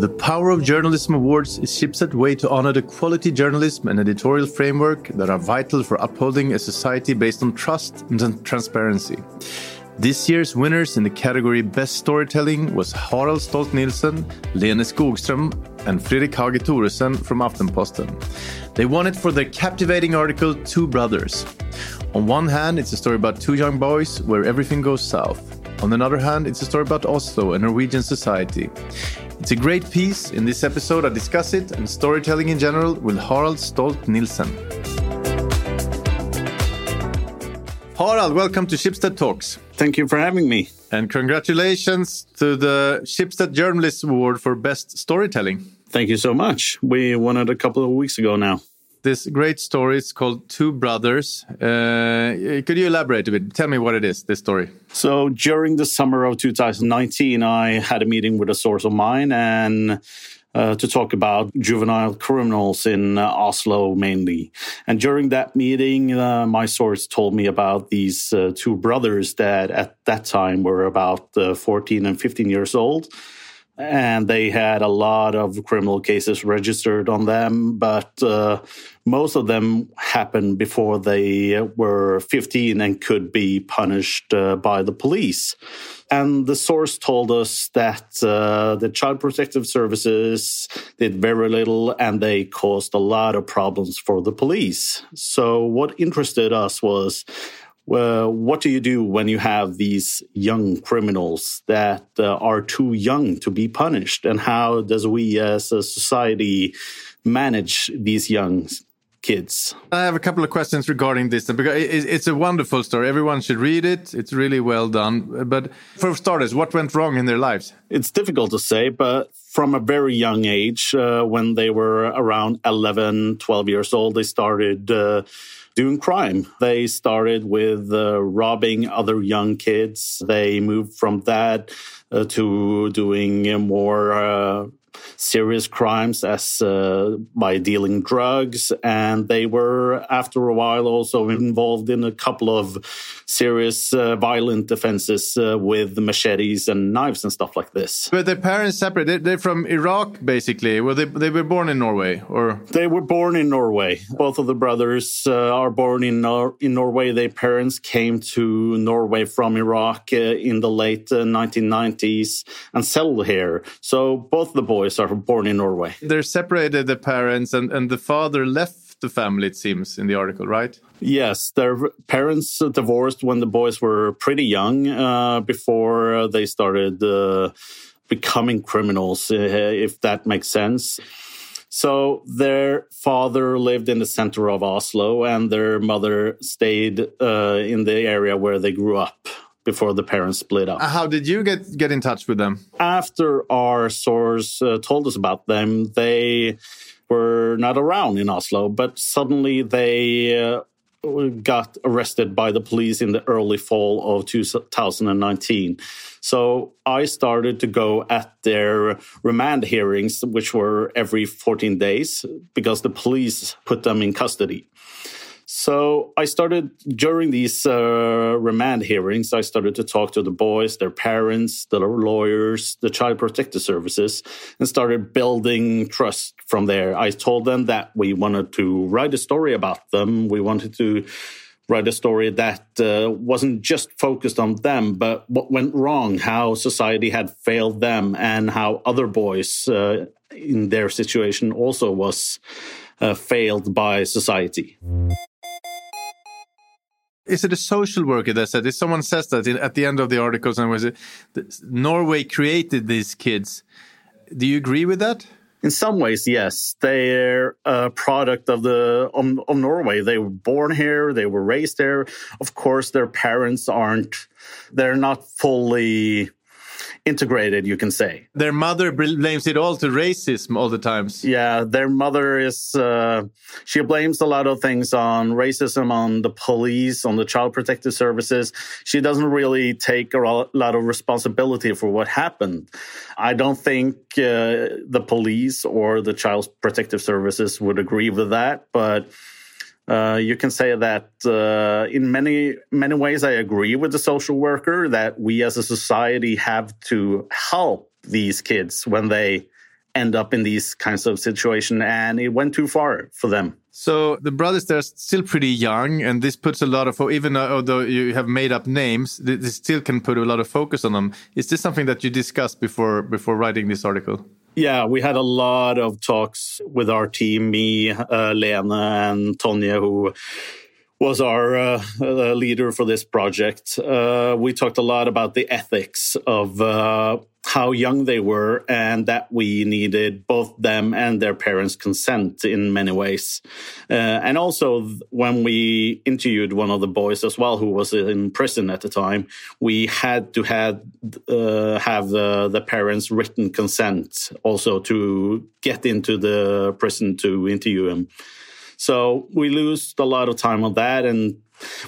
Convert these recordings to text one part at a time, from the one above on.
The Power of Journalism Awards is Schibsted way to honor the quality journalism and editorial framework that are vital for upholding a society based on trust and transparency. This year's winners in the category Best Storytelling was Harald Stolt-Nielsen, Lene Skogström, and Fredrik Hage Thoresen from Aftenposten. They won it for their captivating article Two Brothers. On one hand, it's a story about two young boys where everything goes south. On another hand, it's a story about Oslo and Norwegian society. It's a great piece. In this episode, I discuss it and storytelling in general with Harald Stolt Nielsen. Harald, welcome to Schibsted Talks. Thank you for having me. And congratulations to the Schibsted Journalist Award for Best Storytelling. Thank you so much. We won it a couple of weeks ago now this great story. It's called Two Brothers. Uh, could you elaborate a bit? Tell me what it is, this story. So, during the summer of 2019, I had a meeting with a source of mine and uh, to talk about juvenile criminals in uh, Oslo mainly. And during that meeting, uh, my source told me about these uh, two brothers that at that time were about uh, 14 and 15 years old and they had a lot of criminal cases registered on them, but uh, most of them happened before they were 15 and could be punished uh, by the police. And the source told us that uh, the Child Protective Services did very little and they caused a lot of problems for the police. So, what interested us was well, what do you do when you have these young criminals that uh, are too young to be punished? And how does we as a society manage these young kids? I have a couple of questions regarding this because it's a wonderful story. Everyone should read it. It's really well done. But for starters, what went wrong in their lives? It's difficult to say, but from a very young age, uh, when they were around 11, 12 years old, they started. Doing crime. They started with uh, robbing other young kids. They moved from that uh, to doing more uh, serious crimes as uh, by dealing drugs, and they were after a while also involved in a couple of serious uh, violent offenses uh, with machetes and knives and stuff like this. But their parents separate. They're from Iraq, basically. Well, they they were born in Norway, or they were born in Norway. Both of the brothers uh, are born in Nor in Norway. Their parents came to Norway from Iraq uh, in the late 1990s uh, and settled here. So both the boys are born in Norway. They're separated, the parents, and, and the father left the family, it seems, in the article, right? Yes, their parents divorced when the boys were pretty young, uh, before they started uh, becoming criminals, uh, if that makes sense. So their father lived in the center of Oslo, and their mother stayed uh, in the area where they grew up before the parents split up. How did you get get in touch with them? After our source uh, told us about them, they were not around in Oslo, but suddenly they uh, got arrested by the police in the early fall of 2019. So I started to go at their remand hearings, which were every 14 days, because the police put them in custody. So I started during these uh, remand hearings. I started to talk to the boys, their parents, the lawyers, the child protective services, and started building trust from there. I told them that we wanted to write a story about them. We wanted to write a story that uh, wasn't just focused on them, but what went wrong, how society had failed them, and how other boys uh, in their situation also was uh, failed by society is it a social worker that said if someone says that at the end of the articles and was it norway created these kids. Do you agree with that? In some ways yes. They're a product of the of, of norway. They were born here. They were raised there. Of course their parents aren't they're not fully integrated, you can say. Their mother blames it all to racism all the times. Yeah, their mother is, uh, she blames a lot of things on racism, on the police, on the child protective services. She doesn't really take a lot of responsibility for what happened. I don't think uh, the police or the child protective services would agree with that, but uh, you can say that uh, in many many ways I agree with the social worker that we as a society have to help these kids when they end up in these kinds of situation and it went too far for them. So the brothers they're still pretty young and this puts a lot of even although you have made up names this still can put a lot of focus on them. Is this something that you discussed before before writing this article yeah, we had a lot of talks with our team, me, uh, Lena, and Tonya, who was our uh, uh, leader for this project. Uh, we talked a lot about the ethics of uh, how young they were and that we needed both them and their parents' consent in many ways. Uh, and also, when we interviewed one of the boys as well, who was in prison at the time, we had to have, uh, have the, the parents' written consent also to get into the prison to interview him. So we lost a lot of time on that. And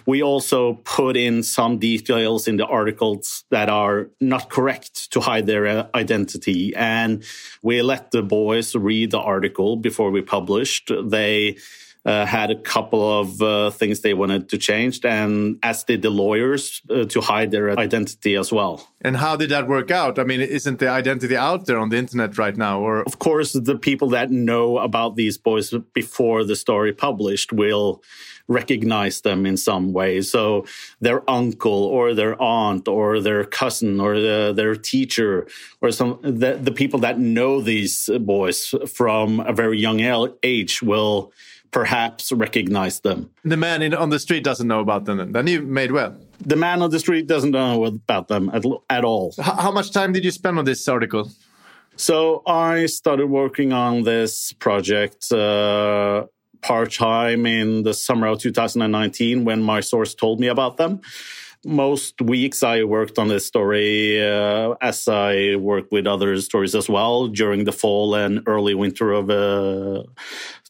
we also put in some details in the articles that are not correct to hide their uh, identity. And we let the boys read the article before we published. They uh, had a couple of uh, things they wanted to change, and as did the lawyers uh, to hide their identity as well. And how did that work out? I mean, isn't the identity out there on the internet right now? Or of course, the people that know about these boys before the story published will recognize them in some way. So their uncle or their aunt or their cousin or the, their teacher or some the, the people that know these boys from a very young age will perhaps recognize them. The man in, on the street doesn't know about them. Then you made well. The man on the street doesn't know about them at, at all. How, how much time did you spend on this article? So I started working on this project uh, part time in the summer of 2019 when my source told me about them. Most weeks I worked on this story uh, as I worked with other stories as well during the fall and early winter of uh,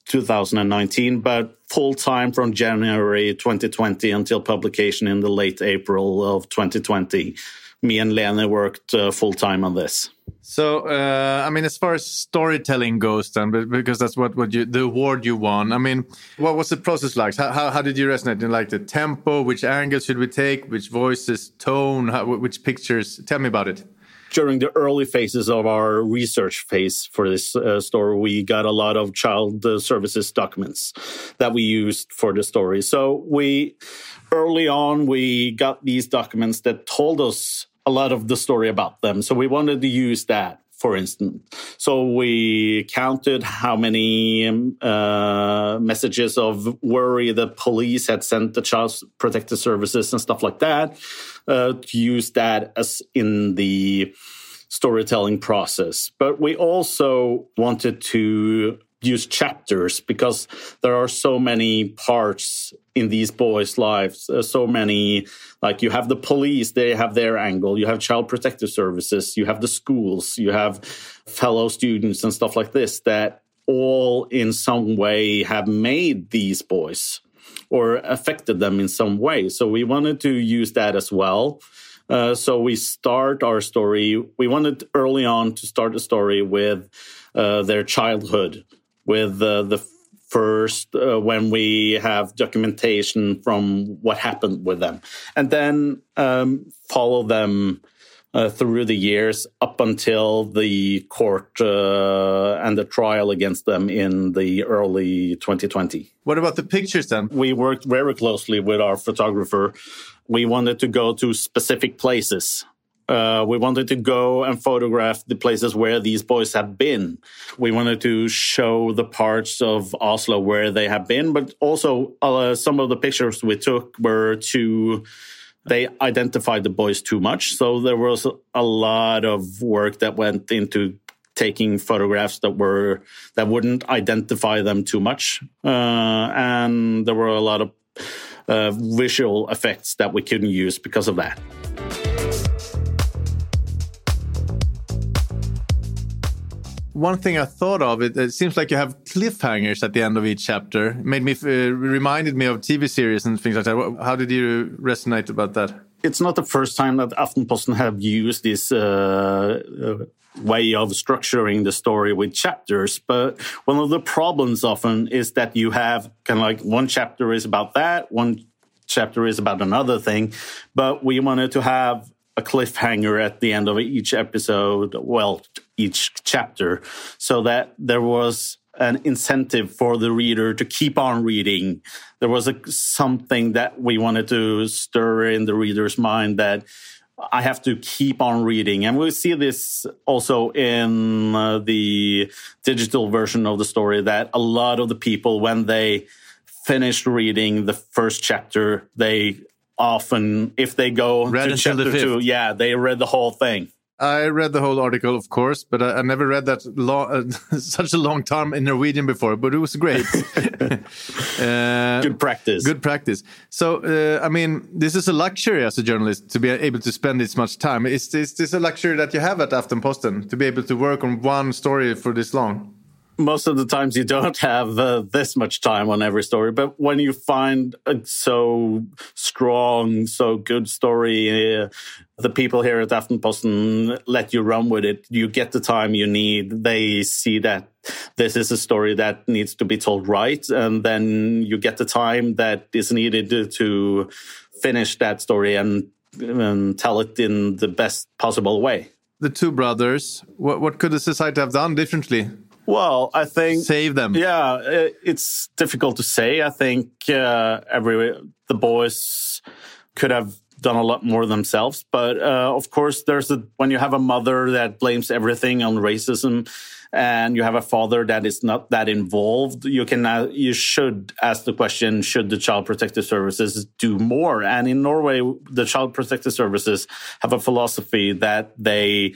2019, but full time from January 2020 until publication in the late April of 2020. Me and Lena worked uh, full time on this. So, uh, I mean, as far as storytelling goes, then, because that's what, what you, the award you won. I mean, what was the process like? How, how, how did you resonate in like the tempo? Which angles should we take? Which voices, tone, how, which pictures? Tell me about it during the early phases of our research phase for this uh, story, we got a lot of child uh, services documents that we used for the story. So we early on we got these documents that told us a lot of the story about them. So we wanted to use that for instance. So we counted how many um, uh, messages of worry the police had sent the child protective services and stuff like that uh, to use that as in the storytelling process. But we also wanted to use chapters because there are so many parts in these boys' lives. Uh, so many, like you have the police, they have their angle. You have child protective services. You have the schools. You have fellow students and stuff like this that all in some way have made these boys or affected them in some way. So we wanted to use that as well. Uh, so we start our story. We wanted early on to start the story with uh, their childhood with uh, the first uh, when we have documentation from what happened with them, and then um, follow them uh, through the years up until the court uh, and the trial against them in the early 2020. What about the pictures then? We worked very closely with our photographer. We wanted to go to specific places uh, we wanted to go and photograph the places where these boys have been. We wanted to show the parts of Oslo where they have been, but also uh, some of the pictures we took were too. They identified the boys too much, so there was a lot of work that went into taking photographs that were that wouldn't identify them too much, uh, and there were a lot of uh, visual effects that we couldn't use because of that. One thing I thought of it, it seems like you have cliffhangers at the end of each chapter. It made me uh, reminded me of TV series and things like that. How did you resonate about that? It's not the first time that Aftenposten have used this uh, uh, way of structuring the story with chapters. But one of the problems often is that you have kind of like one chapter is about that, one chapter is about another thing. But we wanted to have a cliffhanger at the end of each episode. Well, each chapter so that there was an incentive for the reader to keep on reading. There was a, something that we wanted to stir in the reader's mind that I have to keep on reading. And we see this also in uh, the digital version of the story that a lot of the people, when they finished reading the first chapter, they often, if they go read to chapter two, yeah, they read the whole thing. I read the whole article, of course, but I, I never read that long, uh, such a long time in Norwegian before. But it was great. uh, good practice. Good practice. So, uh, I mean, this is a luxury as a journalist to be able to spend this much time. Is this, is this a luxury that you have at Aftenposten to be able to work on one story for this long? Most of the times you don't have uh, this much time on every story but when you find a so strong so good story uh, the people here at aftenposten let you run with it. You get the time you need. They see that this is a story that needs to be told right and then you get the time that is needed to finish that story and, and tell it in the best possible way. The two brothers what, what could the society have done differently well, I think save them. Yeah, it's difficult to say. I think uh, every the boys could have done a lot more themselves, but uh, of course, there's a when you have a mother that blames everything on racism, and you have a father that is not that involved. You can uh, you should ask the question: Should the Child Protective Services do more? And in Norway, the Child Protective Services have a philosophy that they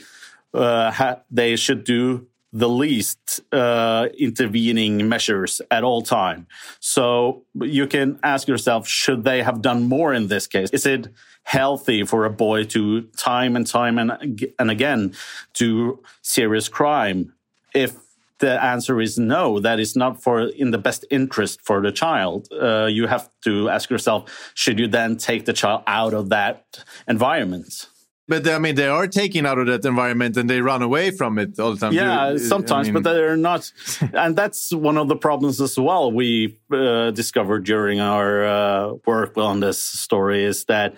uh, they should do the least uh, intervening measures at all time. So you can ask yourself, should they have done more in this case? Is it healthy for a boy to time and time and, and again do serious crime? If the answer is no, that is not for in the best interest for the child. Uh, you have to ask yourself, should you then take the child out of that environment? But I mean, they are taken out of that environment and they run away from it all the time. Yeah, sometimes, I mean... but they're not. and that's one of the problems as well. We uh, discovered during our uh, work on this story is that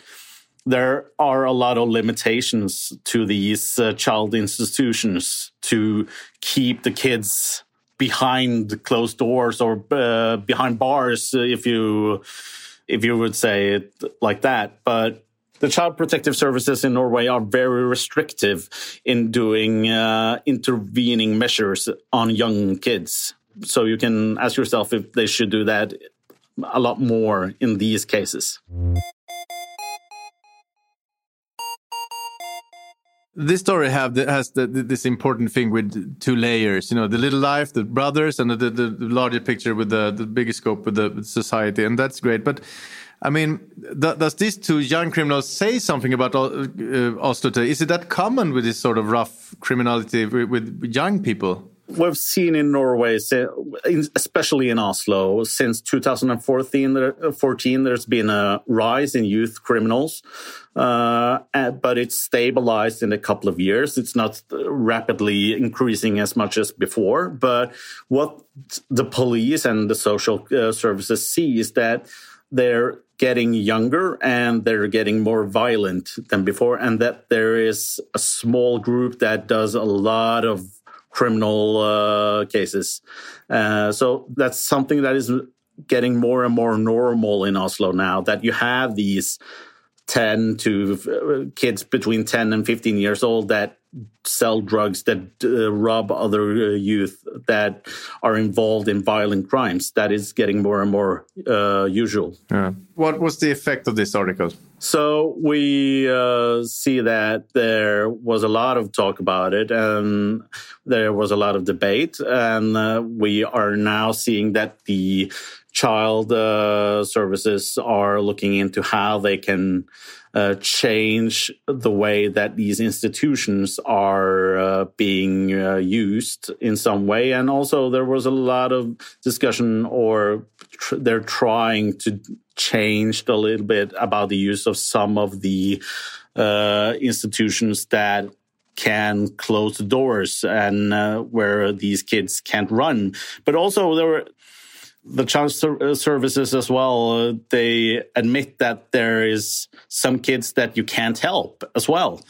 there are a lot of limitations to these uh, child institutions to keep the kids behind closed doors or uh, behind bars, if you if you would say it like that. But the child protective services in Norway are very restrictive in doing uh, intervening measures on young kids. So you can ask yourself if they should do that a lot more in these cases. This story have the, has the, this important thing with two layers. You know, the little life, the brothers, and the, the, the larger picture with the the bigger scope with the society, and that's great. But I mean, th does these two young criminals say something about uh, today? Is it that common with this sort of rough criminality with, with young people? We've seen in Norway, especially in Oslo, since 2014, there's been a rise in youth criminals, uh, but it's stabilized in a couple of years. It's not rapidly increasing as much as before. But what the police and the social uh, services see is that they're getting younger and they're getting more violent than before, and that there is a small group that does a lot of criminal uh, cases. Uh, so that's something that is getting more and more normal in Oslo now that you have these 10 to uh, kids between 10 and 15 years old that sell drugs that uh, rob other uh, youth that are involved in violent crimes. That is getting more and more uh, usual. Yeah. What was the effect of this article? So we uh, see that there was a lot of talk about it, and there was a lot of debate, and uh, we are now seeing that the child uh, services are looking into how they can uh, change the way that these institutions are uh, being uh, used in some way. And also, there was a lot of discussion, or tr they're trying to change a little bit about the use of some of the uh, institutions that can close the doors and uh, where these kids can't run. But also, there were the child uh, services as well uh, they admit that there is some kids that you can't help as well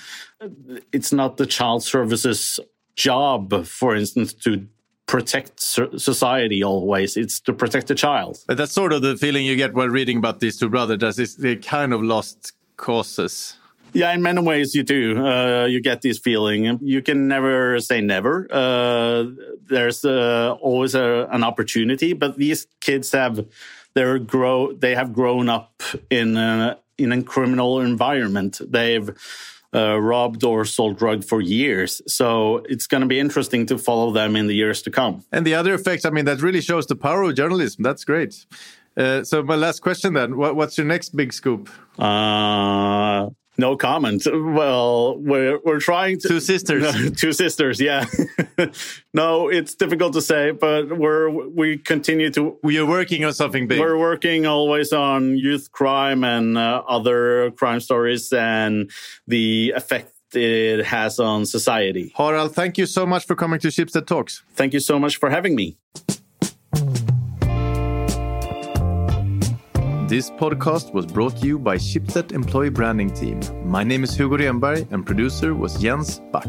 it's not the child services job, for instance, to protect society always. It's to protect the child. But that's sort of the feeling you get while reading about these two brothers. That they kind of lost causes. Yeah, in many ways you do. Uh, you get this feeling. You can never say never. Uh, there's uh, always a, an opportunity, but these kids have they're grow they have grown up in a, in a criminal environment. They've uh, robbed or sold drug for years. So it's going to be interesting to follow them in the years to come. And the other effects, I mean, that really shows the power of journalism. That's great. Uh, so my last question then: what, What's your next big scoop? Uh, no comment. Well, we're we're trying to two sisters, two sisters. Yeah, no, it's difficult to say, but we're we continue to. We are working on something big. We're working always on youth crime and uh, other crime stories and the effect it has on society. Harald, thank you so much for coming to Schibsted Talks. Thank you so much for having me. This podcast was brought to you by Schibsted Employee Branding Team. My name is Hugo Renberg and producer was Jens Back.